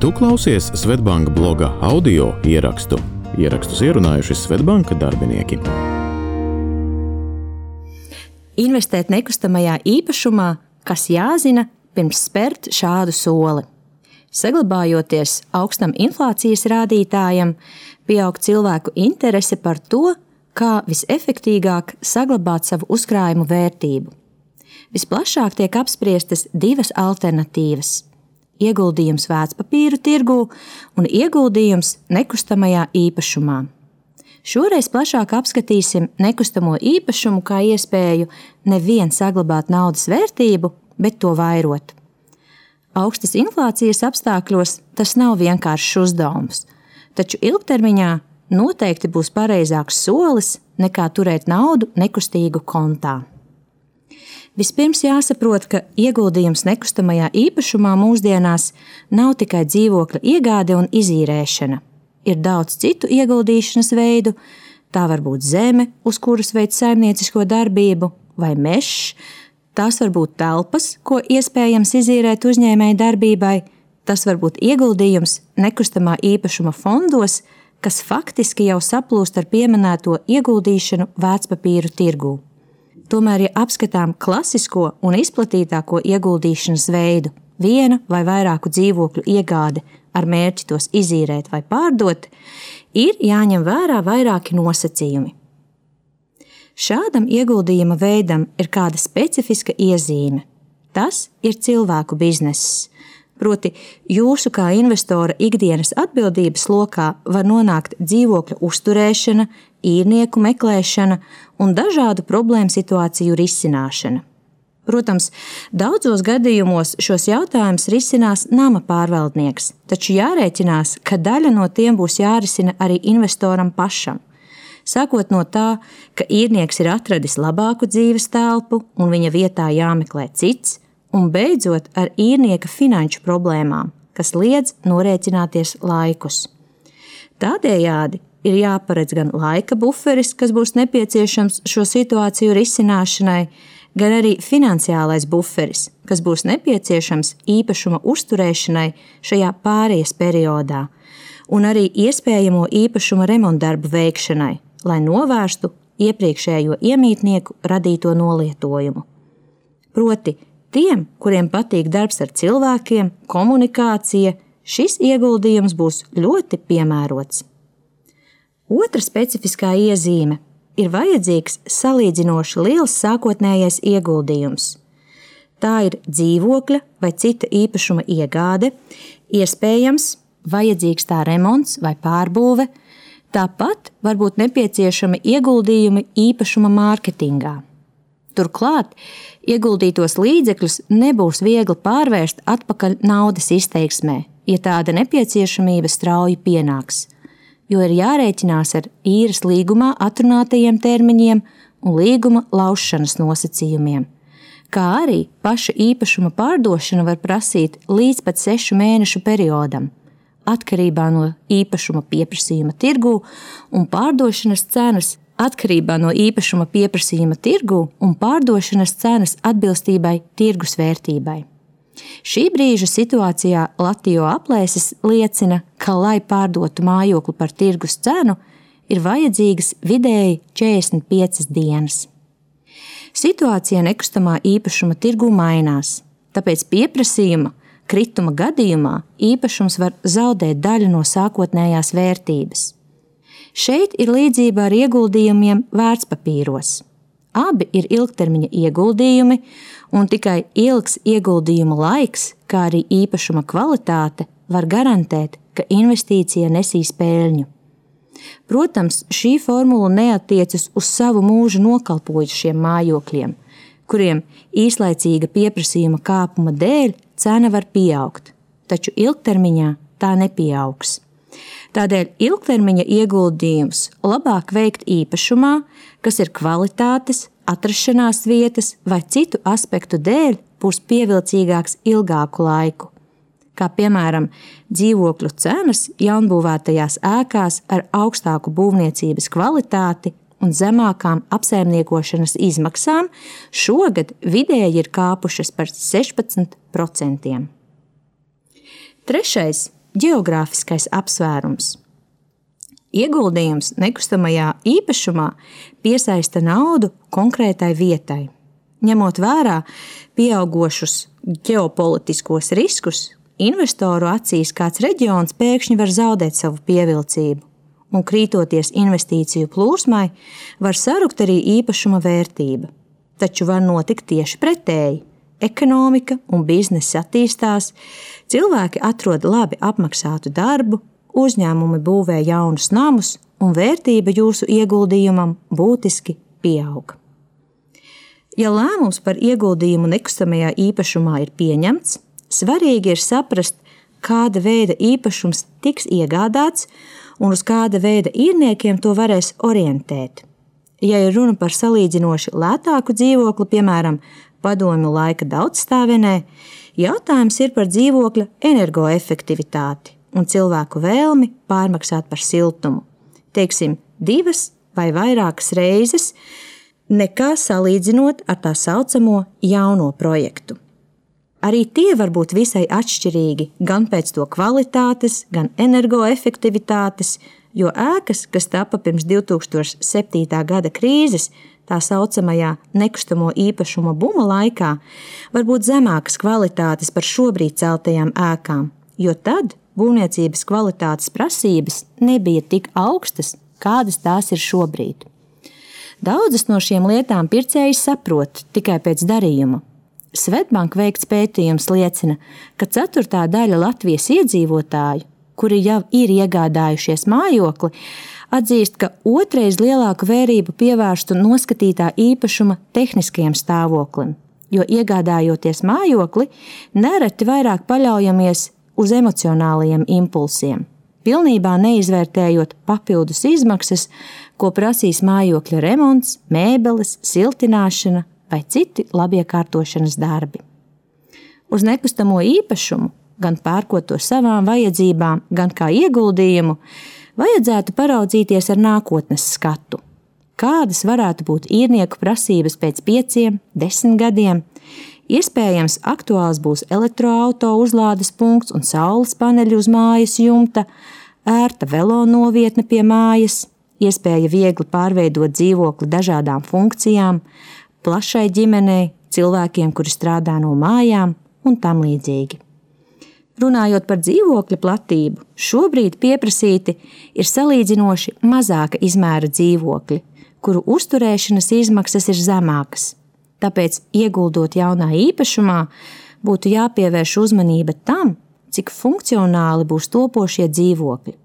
Tu klausies Svetbanka bloga audio ierakstu. Ierakstus ierunājuši Svetbanka darbinieki. Investēt nekustamajā īpašumā, kas jāzina pirms spērt šādu soli. Saglabājoties augstam inflācijas rādītājam, pieaug cilvēku interese par to, kā visefektīgāk saglabāt savu uzkrājumu vērtību. Visplašāk tiek apspriestas divas alternatīvas ieguldījums vērtspapīru tirgū un ieguldījums nekustamajā īpašumā. Šoreiz plašāk apskatīsim nekustamo īpašumu kā iespēju nevien saglabāt naudas vērtību, bet to vairot. Augstas inflācijas apstākļos tas nav vienkāršs uzdevums, taču ilgtermiņā noteikti būs pareizāks solis nekā turēt naudu nekustīgu kontā. Vispirms jāsaprot, ka ieguldījums nekustamajā īpašumā mūsdienās nav tikai dzīvokļa iegāde un izīrēšana. Ir daudz citu ieguldīšanas veidu, tā var būt zeme, uz kuras veids saimniecisko darbību, vai mežs, tās var būt telpas, ko iespējams izīrēt uzņēmēji darbībai, tas var būt ieguldījums nekustamā īpašuma fondos, kas faktiski jau saplūst ar pieminēto ieguldīšanu vērtspapīru tirgū. Tomēr, ja apskatām klasisko un izplatītāko ieguldīšanas veidu, viena vai vairāku dzīvokļu iegāde ar mērķi tos izīrēt vai pārdot, ir jāņem vērā vairāki nosacījumi. Šādam ieguldījuma veidam ir kāda specifiska iezīme. Tas ir cilvēku bizness. Proti, jūsu kā investora ikdienas atbildības lokā var nonākt dzīvokļa uzturēšana, īrnieku meklēšana un dažādu problēmu situāciju risināšana. Protams, daudzos gadījumos šos jautājumus risinās nama pārvaldnieks, taču jārēķinās, ka daļa no tiem būs jārisina arī investoram pašam. Sākot no tā, ka īrnieks ir atradis labāku dzīves telpu un viņa vietā jāmeklē cits, un beidzot ar īrnieka finanšu problēmām, kas liedz norēķināties laikus. Tādējādi ir jāparedz gan laika buferis, kas būs nepieciešams šo situāciju risināšanai, gan arī finansiālais buferis, kas būs nepieciešams īpašuma uzturēšanai šajā pārejas periodā, un arī iespējamo īpašuma remontdarbu veikšanai, lai novērstu iepriekšējo iemītnieku radīto nolietojumu. Proti, tiem, kuriem patīk darbs ar cilvēkiem, komunikācija, šis ieguldījums būs ļoti piemērots. Otra specifiskā iezīme ir vajadzīgs salīdzinoši liels sākotnējais ieguldījums. Tā ir dzīvokļa vai cita īpašuma iegāde, iespējams, vajadzīgs tā remonts vai pārbūve, tāpat var būt nepieciešami ieguldījumi īpašuma mārketingā. Turklāt ieguldītos līdzekļus nebūs viegli pārvērst atpakaļ naudas izteiksmē, ja tāda nepieciešamība strauji pienāks jo ir jārēķinās ar īres līgumā atrunātajiem termiņiem un līguma laušanas nosacījumiem. Kā arī paša īpašuma pārdošana var prasīt līdz pat sešu mēnešu periodam, atkarībā no īpašuma pieprasījuma tirgū un pārdošanas cenas atkarībā no īpašuma pieprasījuma tirgū un pārdošanas cenas atbilstībai tirgus vērtībai. Šī brīža situācijā Latvijas aplēses liecina, ka, lai pārdotu mājokli par tirgus cenu, ir vajadzīgas vidēji 45 dienas. Situācija nekustamā īpašuma tirgu mainās, tāpēc pieprasījuma krituma gadījumā īpašums var zaudēt daļu no sākotnējās vērtības. Šeit ir līdzība ar ieguldījumiem vērtspapīros. Abi ir ilgtermiņa ieguldījumi, un tikai ilgs ieguldījuma laiks, kā arī īpašuma kvalitāte, var garantēt, ka investīcija nesīs peļņu. Protams, šī formula neatiecas uz savu mūžu nokalpojušiem mājokļiem, kuriem īslaicīga pieprasījuma kāpuma dēļ cena var pieaugt, taču ilgtermiņā tā nepieaugs. Tādēļ ilgtermiņa ieguldījums labāk veikt īpašumā, kas ir kvalitātes, atrašanās vietas vai citu aspektu dēļ būs pievilcīgāks ilgāku laiku. Kā piemēram, dzīvokļu cenas jaunbūvētajās ēkās ar augstāku būvniecības kvalitāti un zemākām apsaimniekošanas izmaksām šogad vidēji ir kāpušas par 16%. Trešais geogrāfiskais apsvērums. Ieguldījums nekustamajā īpašumā piesaista naudu konkrētai vietai. Ņemot vērā pieaugušus ģeopolitiskos riskus, investoru acīs kāds reģions pēkšņi var zaudēt savu pievilcību, un krītoties investīciju plūsmai, var sarukt arī īpašuma vērtība. Taču var notikt tieši pretēji. Ekonomika un biznesa attīstās, cilvēki atrod labi apmaksātu darbu, uzņēmumi būvē jaunus namus, un vērtība jūsu ieguldījumam būtiski pieaug. Ja lēmums par ieguldījumu nekustamajā īpašumā ir pieņemts, svarīgi ir saprast, kāda veida īpašums tiks iegādāts un uz kāda veida īrniekiem to varēs orientēt. Ja ir runa par salīdzinoši lētāku dzīvokli, piemēram, padomju laika daudzstāvenē, jautājums ir par dzīvokļa energoefektivitāti un cilvēku vēlmi pārmaksāt par siltumu. Teiksim, divas vai vairākas reizes, nekā salīdzinot ar tā saucamo jauno projektu. Arī tie var būt visai atšķirīgi gan pēc to kvalitātes, gan energoefektivitātes, jo ēkas, kas tapa pirms 2007. gada krīzes, tā saucamajā nekustamo īpašumu buma laikā, var būt zemākas kvalitātes par šobrīd celtajām ēkām, jo tad būvniecības kvalitātes prasības nebija tik augstas, kādas tās ir šobrīd. Daudzas no šīm lietām pircējs saprot tikai pēc darījuma. Svetbanka veikts pētījums liecina, ka ceturtā daļa Latvijas iedzīvotāju, kuri jau ir iegādājušies mājokli, atzīst, ka otrais lielāku vērību pievērstu noskatītā īpašuma tehniskajam stāvoklim, jo iegādājoties mājokli, nereti vairāk paļaujamies uz emocionālajiem impulsiem, pilnībā neizvērtējot papildus izmaksas, ko prasīs mājokļa remonts, mēbeles, siltināšana vai citi labiekārtošanas darbi. Uz nekustamo īpašumu, gan pērkot to savām vajadzībām, gan kā ieguldījumu, vajadzētu paraudzīties ar nākotnes skatu. Kādas varētu būt īrnieku prasības pēc pieciem, desmit gadiem, Iespējams, aktuāls būs elektroautorāta uzlādes punkts un saules paneļi uz mājas jumta, ērta velo novietne pie mājas, iespēja viegli pārveidot dzīvokli dažādām funkcijām, plašai ģimenei, cilvēkiem, kuri strādā no mājām un tam līdzīgi. Runājot par dzīvokļa platību, šobrīd pieprasīti ir salīdzinoši mazāka izmēra dzīvokļi, kuru uzturēšanas izmaksas ir zemākas. Tāpēc, ieguldot jaunā īpašumā, būtu jāpievērš uzmanība tam, cik funkcionāli būs topošie dzīvokļi.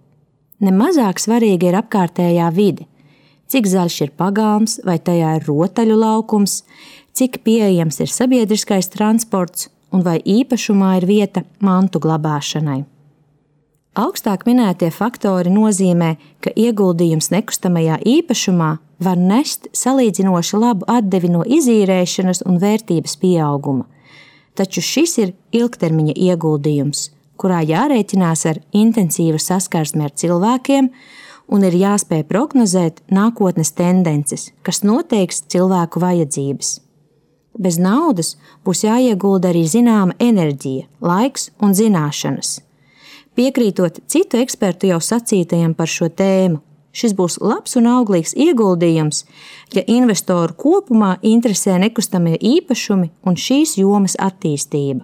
Nemazāk svarīga ir apkārtējā vide, cik zaļš ir pagalms, vai tajā ir rotaļu laukums, cik pieejams ir sabiedriskais transports un vai īpašumā ir vieta mantu glabāšanai. Augstāk minētie faktori nozīmē, ka ieguldījums nekustamajā īpašumā var nest salīdzinoši labu atdevi no izīrēšanas un vērtības pieauguma. Taču šis ir ilgtermiņa ieguldījums, kurā jārēķinās ar intensīvu saskarsmi ar cilvēkiem un ir jāspēj prognozēt nākotnes tendences, kas noteiks cilvēku vajadzības. Bez naudas būs jāiegulda arī zināma enerģija, laiks un zināšanas. Piekrītot citu ekspertu jau sacītajam par šo tēmu, Šis būs labs un auglīgs ieguldījums, ja investoru kopumā interesē nekustamie īpašumi un šīs jomas attīstība.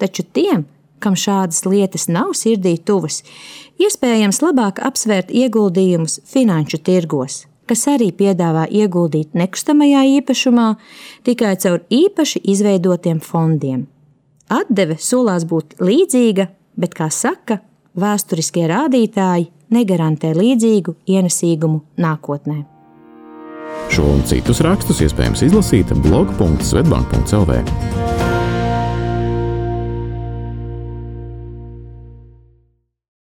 Taču tiem, kam šādas lietas nav sirdī tuvas, iespējams labāk apsvērt ieguldījumus finanšu tirgos, kas arī piedāvā ieguldīt nekustamajā īpašumā tikai caur īpaši izveidotiem fondiem. Atdeve solās būt līdzīga, bet, kā saka, vēsturiskie rādītāji negarantē līdzīgu ienesīgumu nākotnē. Šo un citus rakstus iespējams izlasīt blog.svetbank.cl.